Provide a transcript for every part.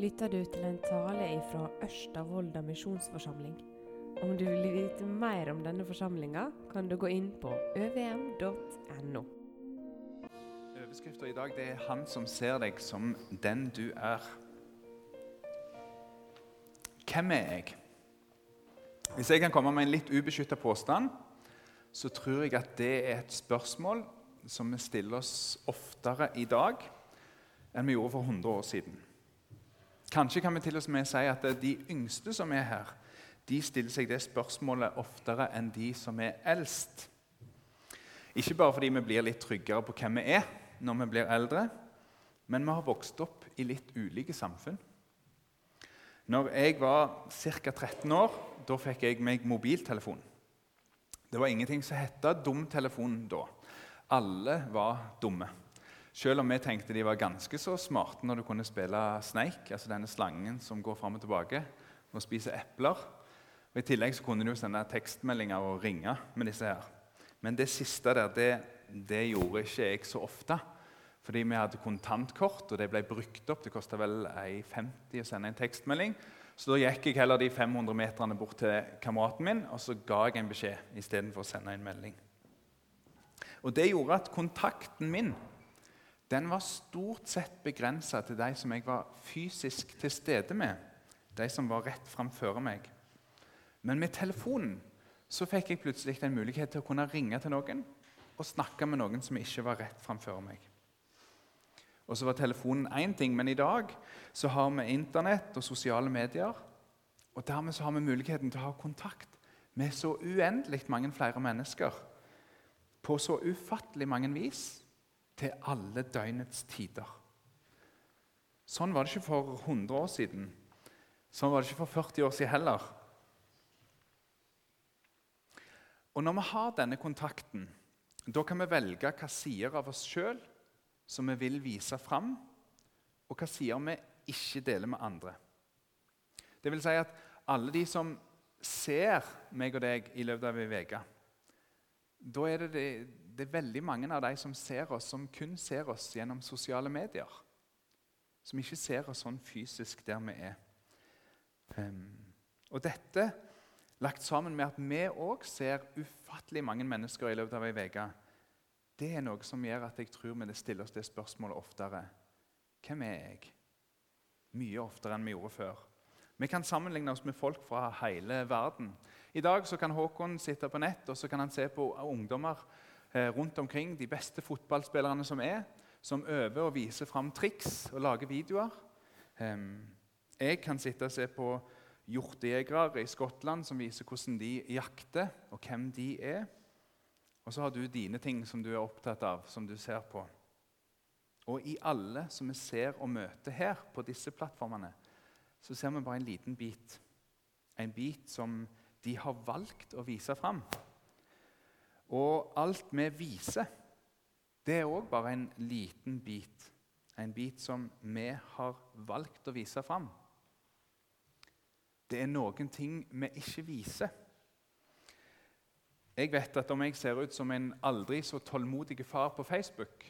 lytter du til en tale fra Ørsta misjonsforsamling. Om du vil vite mer om denne forsamlinga, kan du gå inn på øvm.no. Overskrifta i dag det er 'Han som ser deg som den du er'. Hvem er jeg? Hvis jeg kan komme med en litt ubeskytta påstand, så tror jeg at det er et spørsmål som vi stiller oss oftere i dag enn vi gjorde for 100 år siden. Kanskje kan vi til og med si at de yngste som er her, de stiller seg det spørsmålet oftere enn de som er eldst. Ikke bare fordi vi blir litt tryggere på hvem vi er når vi blir eldre, men vi har vokst opp i litt ulike samfunn. Når jeg var ca. 13 år, da fikk jeg meg mobiltelefon. Det var ingenting som het dumtelefon da. Alle var dumme. Selv om vi tenkte de var ganske så smarte når du kunne spille Snake, altså denne slangen som går fram og tilbake og spiser epler. Og I tillegg så kunne du sende tekstmeldinger og ringe med disse her. Men det siste der, det, det gjorde ikke jeg så ofte. Fordi vi hadde kontantkort, og det ble brukt opp. Det kosta vel 1,50 å sende en tekstmelding. Så da gikk jeg heller de 500 meterne bort til kameraten min og så ga jeg en beskjed istedenfor å sende en melding. Og Det gjorde at kontakten min den var stort sett begrensa til de som jeg var fysisk til stede med, de som var rett framfor meg. Men med telefonen så fikk jeg plutselig en mulighet til å kunne ringe til noen og snakke med noen som ikke var rett framfor meg. Og så var telefonen én ting, men i dag så har vi Internett og sosiale medier. Og dermed så har vi muligheten til å ha kontakt med så uendelig mange flere mennesker på så ufattelig mange vis til alle døgnets tider. Sånn var det ikke for 100 år siden. Sånn var det ikke for 40 år siden heller. Og Når vi har denne kontakten, da kan vi velge hva sider av oss sjøl som vi vil vise fram, og hva sider vi ikke deler med andre. Det vil si at alle de som ser meg og deg i løpet av ei uke, da er det, det det er veldig mange av de som ser oss, som kun ser oss gjennom sosiale medier. Som ikke ser oss sånn fysisk der vi er. Um, og dette, lagt sammen med at vi òg ser ufattelig mange mennesker i løpet av ei uke, det er noe som gjør at jeg tror vi stiller oss det spørsmålet oftere. Hvem er jeg? Mye oftere enn vi gjorde før. Vi kan sammenligne oss med folk fra hele verden. I dag kan Håkon sitte på nett og så kan han se på ungdommer Eh, rundt omkring, de beste fotballspillerne som er, som øver og viser fram triks og lager videoer. Jeg kan sitte og se på hjortejegere i Skottland som viser hvordan de jakter, og hvem de er. Og så har du dine ting som du er opptatt av, som du ser på. Og i alle som vi ser og møter her på disse plattformene, så ser vi bare en liten bit. En bit som de har valgt å vise fram. Og alt vi viser, det er òg bare en liten bit. En bit som vi har valgt å vise fram. Det er noen ting vi ikke viser. Jeg vet at om jeg ser ut som en aldri så tålmodig far på Facebook,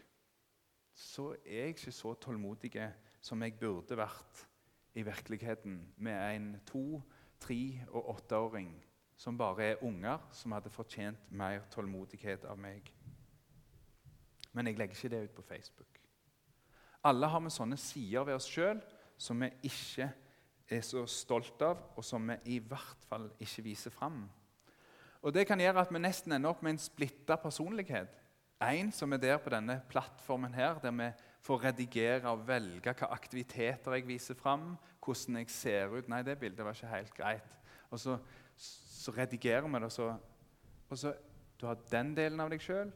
så er jeg ikke så tålmodig som jeg burde vært i virkeligheten med en to-, tre- og åtteåring som bare er unger som hadde fortjent mer tålmodighet av meg. Men jeg legger ikke det ut på Facebook. Alle har vi sånne sider ved oss sjøl som vi ikke er så stolt av, og som vi i hvert fall ikke viser fram. Og Det kan gjøre at vi nesten ender opp med en splitta personlighet. En som er der på denne plattformen her, der vi får redigere og velge hvilke aktiviteter jeg viser fram, hvordan jeg ser ut. Nei, det bildet var ikke helt greit. Og så så redigerer vi det. Så, og så, Du har den delen av deg sjøl,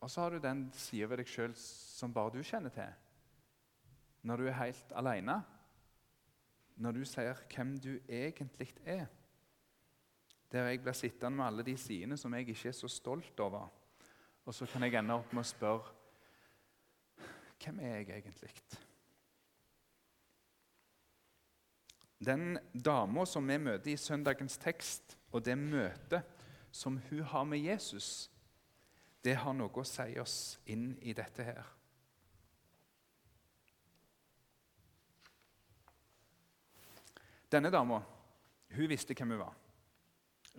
og så har du den sida ved deg sjøl som bare du kjenner til. Når du er helt aleine. Når du sier hvem du egentlig er. Der jeg blir sittende med alle de sidene som jeg ikke er så stolt over. Og så kan jeg ende opp med å spørre hvem er jeg egentlig? Den dama som vi møter i søndagens tekst, og det møtet som hun har med Jesus, det har noe å si oss inn i dette her. Denne dama hun visste hvem hun var.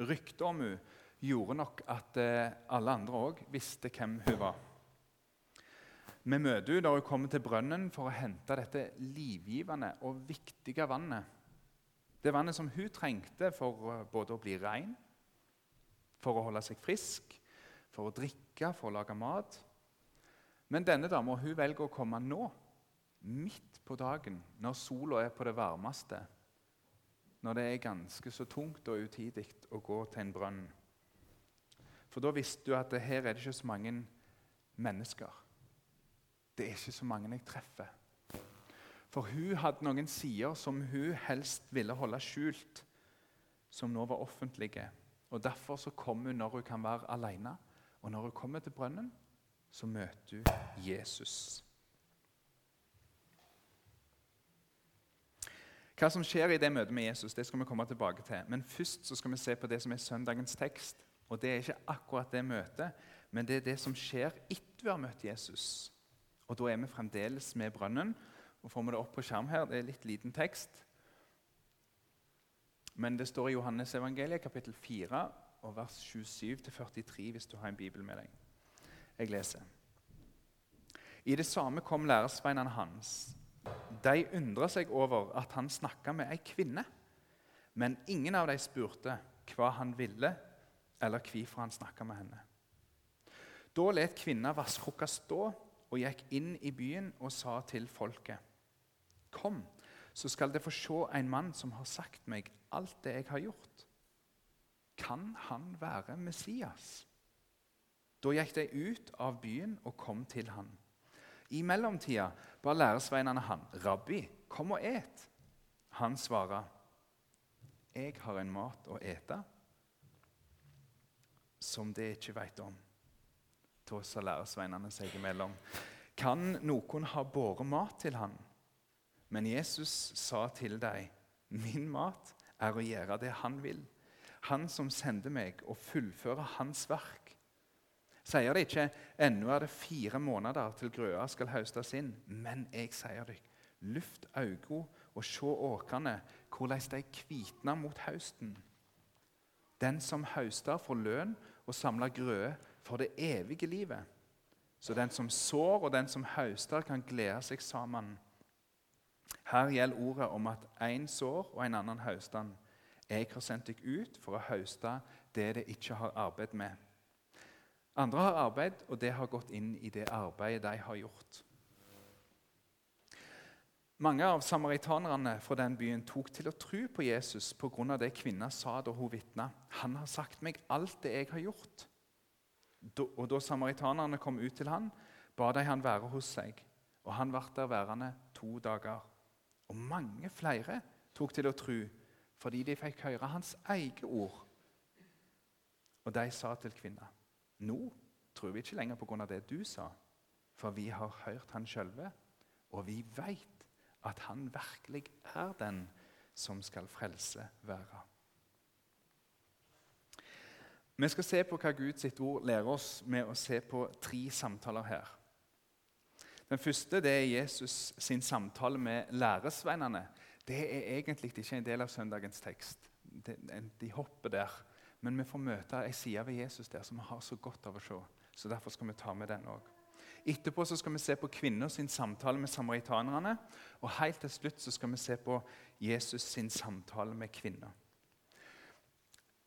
Ryktet om hun gjorde nok at eh, alle andre òg visste hvem hun var. Vi møter henne da hun kommer til brønnen for å hente dette livgivende og viktige vannet. Det vannet som hun trengte for eh, både å bli ren, for å holde seg frisk, for å drikke, for å lage mat. Men denne dama velger å komme nå, midt på dagen, når sola er på det varmeste når det er ganske så tungt og utidig å gå til en brønn. For da visste du at her er det ikke så mange mennesker. Det er ikke så mange jeg treffer. For hun hadde noen sider som hun helst ville holde skjult, som nå var offentlige. Og Derfor så kom hun når hun kan være alene. Og når hun kommer til brønnen, så møter hun Jesus. Hva som skjer i det møtet med Jesus, det skal vi komme tilbake til. Men først så skal vi se på det som er søndagens tekst. Og Det er ikke akkurat det møtet, men det er det som skjer etter vi har møtt Jesus. Og Da er vi fremdeles med brønnen. Og får vi det opp på skjerm her, Det er litt liten tekst. Men det står i Johannes evangeliet, kapittel 4, og vers 27-43, hvis du har en bibel med deg. Jeg leser. I det samme kom læresveinene hans de undra seg over at han snakka med ei kvinne, men ingen av dem spurte hva han ville, eller hvorfor han snakka med henne. Da let kvinna vannkrukka stå og gikk inn i byen og sa til folket.: Kom, så skal dere få se en mann som har sagt meg alt det jeg har gjort. Kan han være Messias? Da gikk de ut av byen og kom til han. I mellomtida ba læresveinene han, 'Rabbi, kom og et.' Han svarer, 'Jeg har en mat å ete som det ikke veit om.' Da sa læresveinene seg imellom, 'Kan noen ha båret mat til han?' Men Jesus sa til dem, 'Min mat er å gjøre det han vil.' Han som sender meg, og fullfører hans verk sier det ikke ennå er det fire måneder til grøa skal høstes inn. Men jeg sier dere, luft øynene og se åkrene, hvordan de kvitner mot høsten. Den som høster, får lønn og samler grøde for det evige livet. Så den som sår og den som høster, kan glede seg sammen. Her gjelder ordet om at én sår og en annen høster. Jeg har sendt deg ut for å høste det de ikke har arbeid med. Andre har arbeid, og det har gått inn i det arbeidet de har gjort. Mange av samaritanerne fra den byen tok til å tro på Jesus pga. det kvinna sa da hun vitna. 'Han har sagt meg alt det jeg har gjort.' Og Da samaritanerne kom ut til han, ba de han være hos seg. Og han ble der værende to dager. Og mange flere tok til å tro, fordi de fikk høre hans eget ord. Og de sa til kvinna nå tror vi ikke lenger pga. det du sa, for vi har hørt han sjølve, og vi veit at han virkelig er den som skal frelse verden. Vi skal se på hva Guds ord lærer oss med å se på tre samtaler her. Den første det er Jesus sin samtale med læresvennene. Det er egentlig ikke en del av søndagens tekst. De hopper der. Men vi får møte ei side ved Jesus der som vi har så godt av å se. Så Derfor skal vi ta med den òg. Etterpå så skal vi se på kvinner sin samtale med samaritanerne. Og helt til slutt så skal vi se på Jesus sin samtale med kvinner.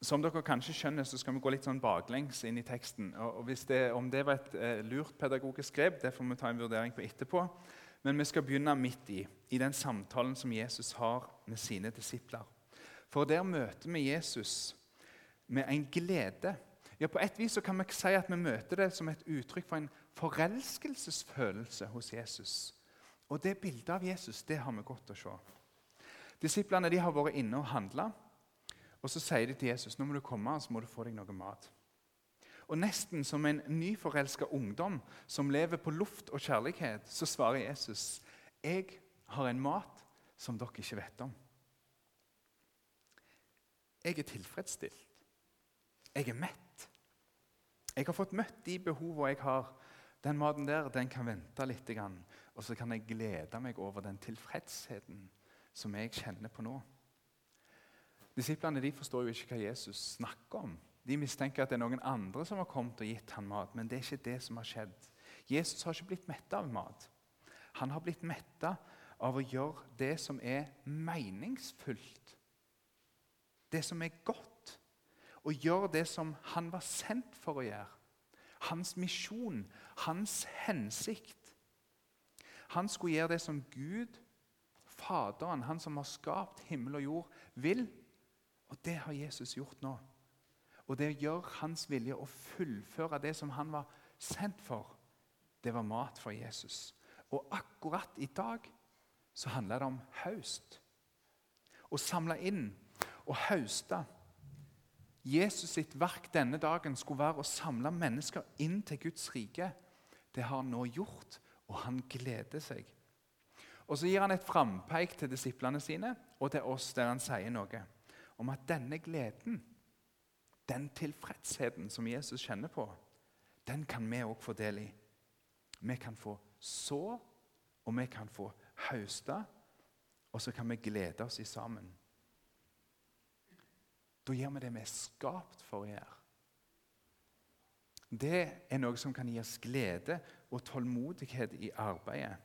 Som dere kanskje skjønner, så skal vi gå litt sånn baklengs inn i teksten. Og det, Om det var et eh, lurt pedagogisk grep, det får vi ta en vurdering på etterpå. Men vi skal begynne midt i, i den samtalen som Jesus har med sine disipler. For der møter vi Jesus med en glede. Ja, På et vis så kan vi si at vi møter det som et uttrykk for en forelskelsesfølelse hos Jesus. Og Det bildet av Jesus det har vi godt å se. Disiplene de har vært inne og handla. Og så sier de til Jesus nå må du komme så må du få deg noe mat. Og Nesten som en nyforelska ungdom som lever på luft og kjærlighet, så svarer Jesus jeg har en mat som dere ikke vet om. Jeg er tilfredsstilt. Jeg er mett. Jeg har fått møtt de behovene jeg har. Den maten der den kan vente litt. Og så kan jeg glede meg over den tilfredsheten som jeg kjenner på nå. Disiplene de forstår jo ikke hva Jesus snakker om. De mistenker at det er noen andre som har kommet og gitt ham mat, men det er ikke det som har skjedd. Jesus har ikke blitt metta av mat. Han har blitt metta av å gjøre det som er meningsfullt. Det som er godt. Å gjøre det som han var sendt for å gjøre. Hans misjon, hans hensikt. Han skulle gjøre det som Gud, Faderen, han som har skapt himmel og jord, vil. Og det har Jesus gjort nå. Og det å gjøre hans vilje og fullføre det som han var sendt for, det var mat for Jesus. Og akkurat i dag så handler det om høst. Å samle inn og høste. Jesus sitt verk denne dagen skulle være å samle mennesker inn til Guds rike. Det har han nå gjort, og han gleder seg. Og Så gir han et frampeik til disiplene sine og til oss der han sier noe om at denne gleden, den tilfredsheten som Jesus kjenner på, den kan vi òg få del i. Vi kan få så, og vi kan få høste, og så kan vi glede oss i sammen. Da gjør vi det vi er skapt for å gjøre. Det er noe som kan gi oss glede og tålmodighet i arbeidet.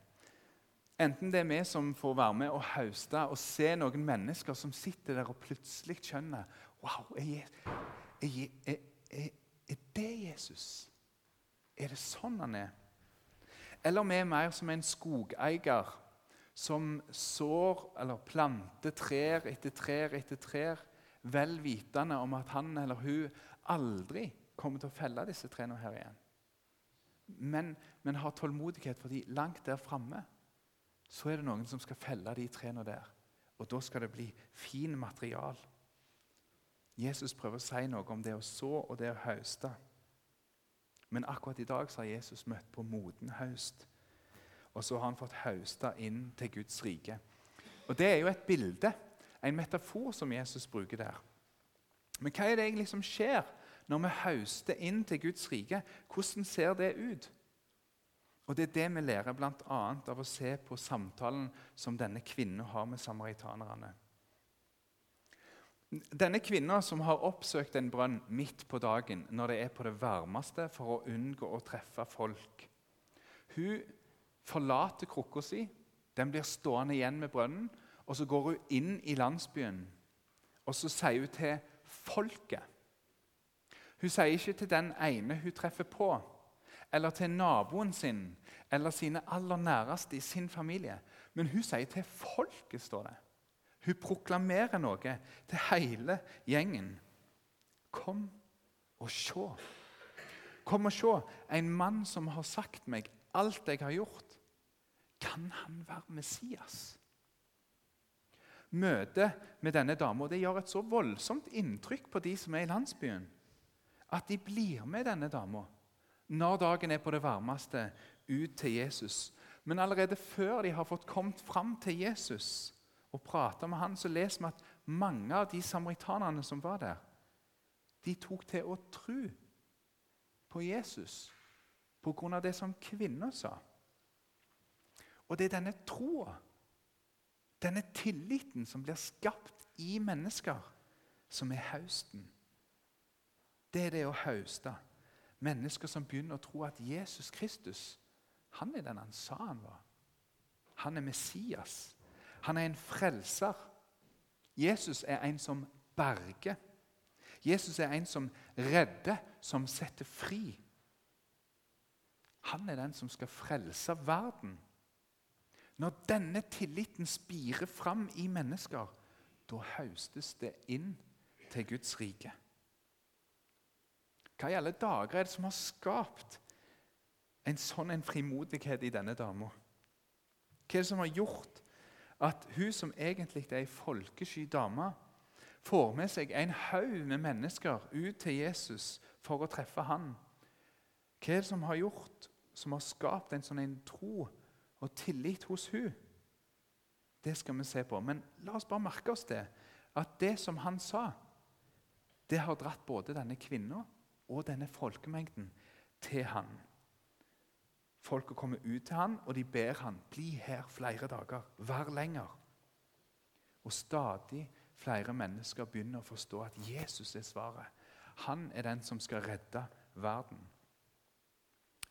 Enten det er vi som får være med og høste og se noen mennesker som sitter der og plutselig skjønner Wow, er, er, er, er det Jesus? Er det sånn han er? Eller vi er mer som en skogeier som sår eller planter trær etter trær etter trær, vel vitende om at han eller hun aldri kommer til å felle disse trærne her igjen. Men, men har tålmodighet, fordi langt der framme så er det noen som skal felle de trærne der. Og da skal det bli fin material. Jesus prøver å si noe om det å så og det å høste. Men akkurat i dag har Jesus møtt på moden høst. Og så har han fått høste inn til Guds rike. Og Det er jo et bilde, en metafor, som Jesus bruker der. Men hva er det egentlig som skjer når vi høster inn til Guds rike? Hvordan ser det ut? Og Det er det vi lærer bl.a. av å se på samtalen som denne kvinnen har med samaritanerne. Denne kvinna som har oppsøkt en brønn midt på dagen når det er på det varmeste for å unngå å treffe folk Hun forlater krukka si, den blir stående igjen med brønnen, og så går hun inn i landsbyen. Og så sier hun til folket Hun sier ikke til den ene hun treffer på, eller til naboen sin eller sine aller næreste i sin familie, men hun sier til folket, står det. Hun proklamerer noe til hele gjengen. Kom og se. Kom og se. En mann som har sagt meg alt jeg har gjort. Kan han være Messias? Møtet med denne dama gjør et så voldsomt inntrykk på de som er i landsbyen, at de blir med denne dama når dagen er på det varmeste, ut til Jesus. Men allerede før de har fått kommet fram til Jesus, og prata med han, så leser vi at mange av de samaritanerne som var der, de tok til å tro på Jesus pga. det som kvinner sa. Og det er denne troa, denne tilliten som blir skapt i mennesker, som er høsten. Det er det å høste. Mennesker som begynner å tro at Jesus Kristus han er den han sa han var. Han er Messias. Han er en frelser. Jesus er en som berger. Jesus er en som redder, som setter fri. Han er den som skal frelse verden. Når denne tilliten spirer fram i mennesker, da høstes det inn til Guds rike. Hva i alle dager er det som har skapt en sånn en frimodighet i denne dama? Hva er det som har gjort at hun som egentlig er ei folkesky dame, får med seg en haug med mennesker ut til Jesus for å treffe han. Hva er det som har gjort, som har skapt en sånn en tro og tillit hos hun? Det skal vi se på. Men la oss bare merke oss det. At det som han sa, det har dratt både denne kvinna og denne folkemengden til han. Folket kommer ut til han, og de ber han, bli her flere dager, vær lenger. Og stadig flere mennesker begynner å forstå at Jesus er svaret. Han er den som skal redde verden.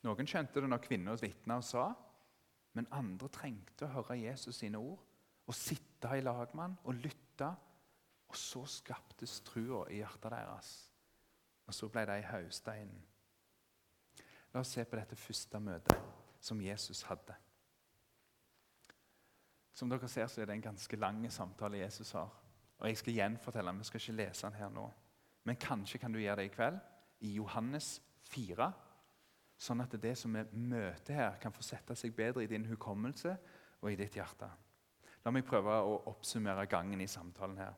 Noen skjønte det når kvinner vitna og sa, men andre trengte å høre Jesus sine ord og sitte i lag med han og lytte. Og så skaptes trua i hjertet deres. Og så ble de hausta inn. La oss se på dette første møtet som Jesus hadde. Som dere ser, så er det en ganske lang samtale Jesus har. Og Jeg skal gjenfortelle den, vi skal ikke lese den her nå. Men kanskje kan du gjøre det i kveld, i Johannes 4. Sånn at det som vi møter her, kan få sette seg bedre i din hukommelse og i ditt hjerte. La meg prøve å oppsummere gangen i samtalen her.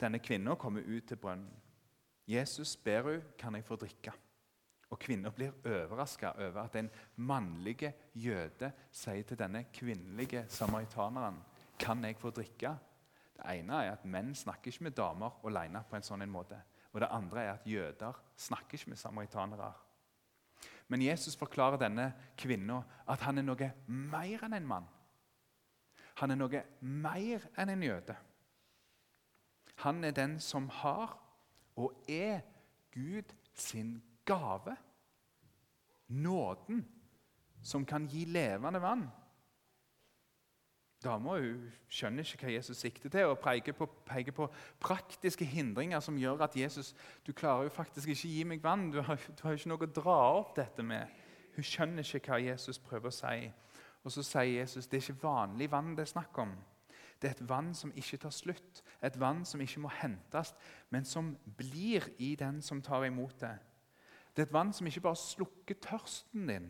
Denne kvinna kommer ut til brønnen. Jesus ber hun, kan jeg få drikke. Og Kvinna blir overraska over at en mannlig jøde sier til denne kvinnelige samaritaneren kan jeg få drikke. Det ene er at Menn snakker ikke med damer alene på en sånn en måte. Og Det andre er at jøder snakker ikke med samaritanere. Men Jesus forklarer denne kvinna at han er noe mer enn en mann. Han er noe mer enn en jøde. Han er den som har og er Gud sin gave. Nåden som kan gi levende vann. Dama skjønner ikke hva Jesus sikter til, og peker på, peker på, praktiske hindringer som gjør at Jesus du klarer jo faktisk ikke gi meg vann. Du har, du har ikke noe å dra opp dette med. Hun skjønner ikke hva Jesus prøver å si. Og Så sier Jesus det er ikke vanlig vann det er snakk om. Det er et vann som ikke tar slutt, et vann som ikke må hentes, men som blir i den som tar imot det. Det er et vann som ikke bare slukker tørsten din,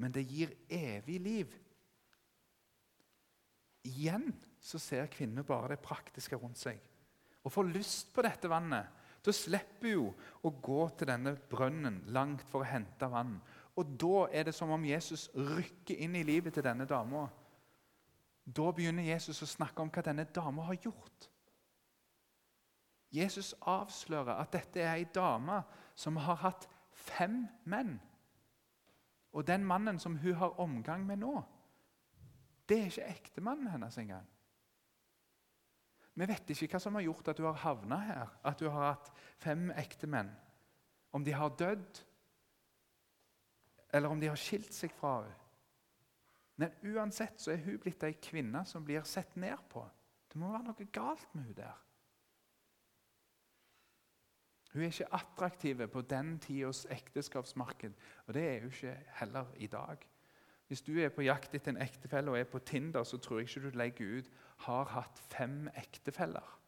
men det gir evig liv. Igjen så ser kvinner bare det praktiske rundt seg og får lyst på dette vannet. Da slipper hun å gå til denne brønnen langt for å hente vann. Og Da er det som om Jesus rykker inn i livet til denne dama. Da begynner Jesus å snakke om hva denne dama har gjort. Jesus avslører at dette er ei dame som har hatt fem menn. Og den mannen som hun har omgang med nå, det er ikke ektemannen hennes engang. Vi vet ikke hva som har gjort at hun har havna her, at hun har hatt fem ektemenn. Om de har dødd, eller om de har skilt seg fra henne. Men uansett så er hun blitt ei kvinne som blir sett ned på. Det må være noe galt med hun der. Hun er ikke attraktiv på den tidas ekteskapsmarked, og det er hun ikke heller i dag. Hvis du er på jakt etter en ektefelle og er på Tinder, så tror jeg ikke du legger ut 'har hatt fem ektefeller'.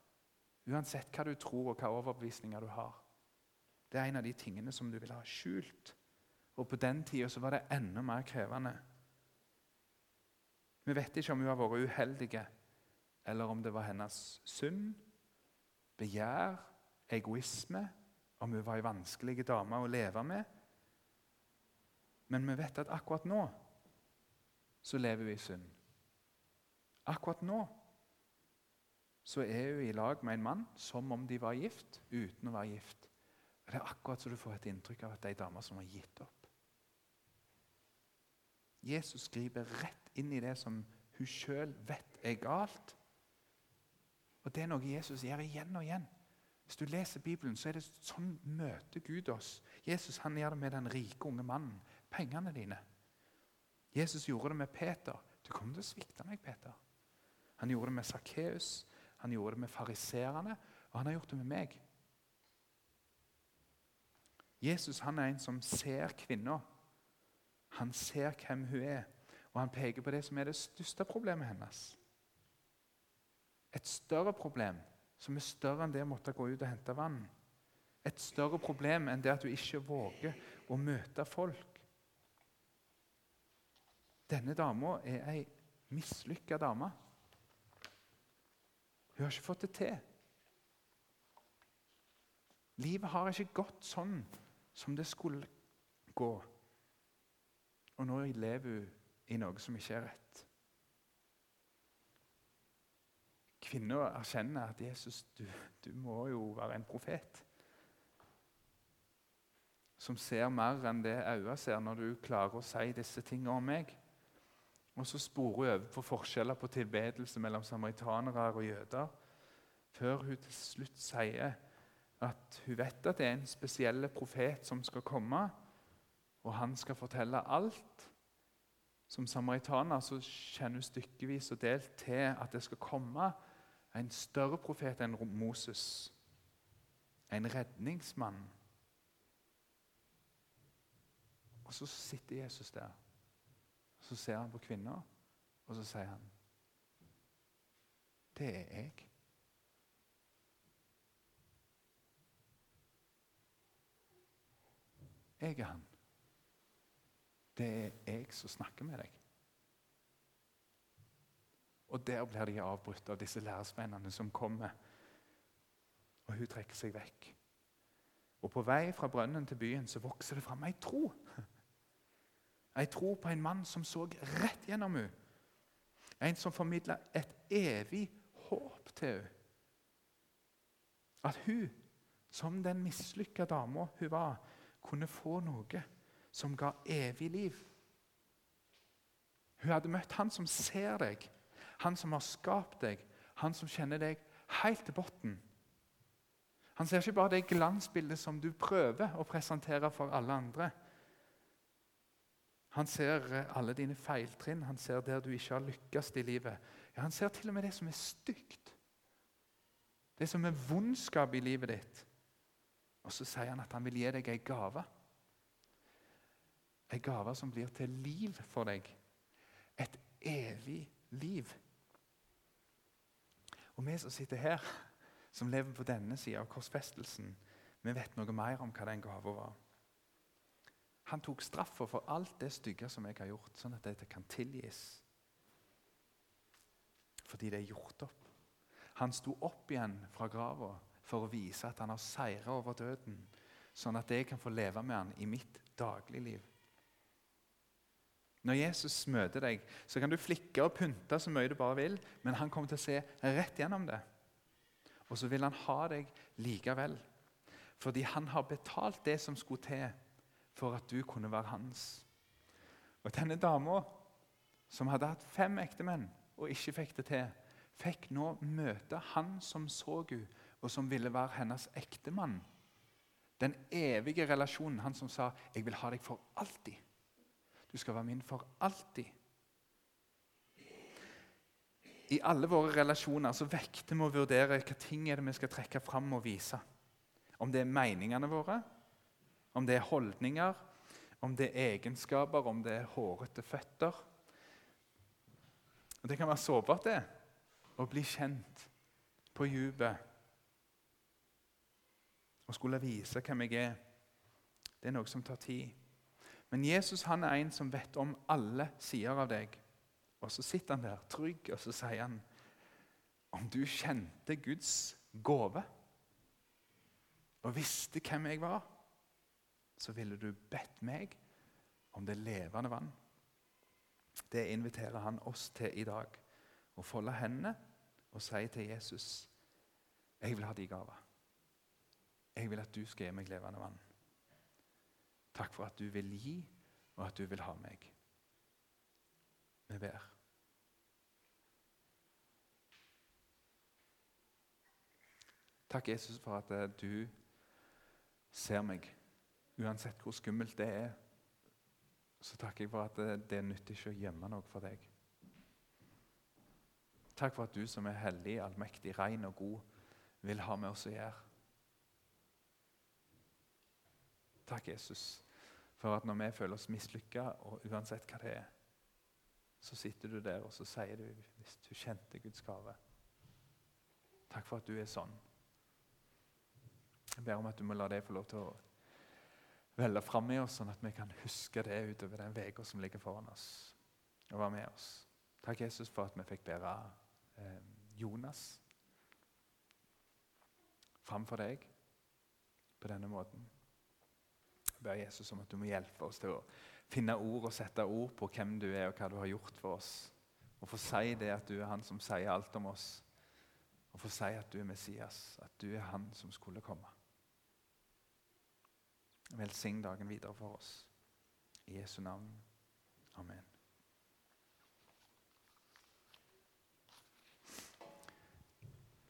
Uansett hva du tror og hva overbevisninger du har. Det er en av de tingene som du vil ha skjult. Og på den tida var det enda mer krevende. Vi vet ikke om hun har vært uheldig, eller om det var hennes synd, begjær, egoisme, om hun var ei vanskelig dame å leve med. Men vi vet at akkurat nå så lever hun i synd. Akkurat nå så er hun i lag med en mann som om de var gift, uten å være gift. Det er akkurat så du får et inntrykk av at det er ei dame som har gitt opp. Jesus griper rett inn i det som hun sjøl vet er galt. Og Det er noe Jesus gjør igjen og igjen. Hvis du leser Bibelen, så er det sånn møter Gud oss. Jesus han gjør det med den rike unge mannen. Pengene dine. Jesus gjorde det med Peter. Du kommer til å svikte meg, Peter. Han gjorde det med Sakkeus, han gjorde det med fariserene, og han har gjort det med meg. Jesus han er en som ser kvinna. Han ser hvem hun er, og han peker på det som er det største problemet hennes. Et større problem som er større enn det å måtte gå ut og hente vann. Et større problem enn det at du ikke våger å møte folk. Denne dama er ei mislykka dame. Hun har ikke fått det til. Livet har ikke gått sånn som det skulle gå. Og nå lever hun i noe som ikke er rett. Kvinner erkjenner at Jesus, du, du må jo være en profet. Som ser mer enn det øynene ser når du klarer å si disse tingene om meg. Og så sporer hun over på forskjeller på tilbedelse mellom samaritanere og jøder. før hun til slutt sier at hun vet at det er en spesiell profet som skal komme, og han skal fortelle alt. Som samaritaner så kjenner hun stykkevis og delt til at det skal komme en større profet enn Moses. En redningsmann. Og så sitter Jesus der. Så ser han på kvinna, og så sier han Det er jeg. Jeg er han. Det er jeg som snakker med deg. Og der blir de avbrutt av disse lærersvennene som kommer. Og hun trekker seg vekk. Og på vei fra brønnen til byen så vokser det fram ei tro. Ei tro på en mann som så rett gjennom henne. En som formidla et evig håp til henne. At hun, som den mislykka dama hun var, kunne få noe som ga evig liv. Hun hadde møtt han som ser deg, han som har skapt deg, han som kjenner deg helt til bunnen. Han ser ikke bare det glansbildet som du prøver å presentere for alle andre. Han ser eh, alle dine feiltrinn, han ser der du ikke har lykkes i livet. Ja, Han ser til og med det som er stygt, det som er vondskap i livet ditt. Og så sier han at han vil gi deg ei gave. Ei gave som blir til liv for deg. Et evig liv. Og vi som sitter her, som lever på denne sida av korsfestelsen, vi vet noe mer om hva den gava var. Han tok straffa for alt det stygge som jeg har gjort, sånn at dette kan tilgis. Fordi det er gjort opp. Han sto opp igjen fra grava for å vise at han har seira over døden, sånn at jeg kan få leve med han i mitt dagligliv. Når Jesus møter deg, så kan du flikke og pynte så mye du bare vil, men han kommer til å se rett gjennom det. Og så vil han ha deg likevel. Fordi han har betalt det som skulle til for at du kunne være hans. Og denne dama, som hadde hatt fem ektemenn og ikke fikk det til, fikk nå møte han som så henne, og som ville være hennes ektemann. Den evige relasjonen. Han som sa 'Jeg vil ha deg for alltid'. Du skal være min for alltid. I alle våre relasjoner så vekter vi å vurdere hva ting er det vi skal trekke fram og vise. Om det er meningene våre, om det er holdninger, om det er egenskaper, om det er hårete føtter. Og Det kan være sårbart det, å bli kjent på dypet. Å skulle vise hvem jeg er. Det er noe som tar tid. Men Jesus han er en som vet om alle sider av deg. Og Så sitter han der trygg, og så sier han om du kjente Guds gave og visste hvem jeg var, så ville du bedt meg om det levende vann. Det inviterer han oss til i dag. Å folde hendene og si til Jesus jeg vil ha de gaver. Jeg vil at du skal gi meg levende vann. Takk for at du vil gi, og at du vil ha meg. Vi ber. Takk, Jesus, for at eh, du ser meg, uansett hvor skummelt det er. Så takker jeg for at eh, det er nyttig ikke å gjemme noe for deg. Takk for at du som er hellig, allmektig, ren og god, vil ha med oss å gjøre. Takk, Jesus, for at når vi føler oss mislykka, og uansett hva det er, så sitter du der og så sier du hvis du kjente Guds gave. Takk for at du er sånn. Jeg ber om at du må la det få lov til å velle fram i oss, sånn at vi kan huske det utover den uka som ligger foran oss, og være med oss. Takk, Jesus, for at vi fikk bære eh, Jonas framfor deg på denne måten ber Jesus om at du må hjelpe oss til å finne ord og sette ord på hvem du er og hva du har gjort for oss. Og få si det at du er han som sier alt om oss. Og få si at du er Messias, at du er han som skulle komme. Velsign dagen videre for oss. I Jesu navn. Amen.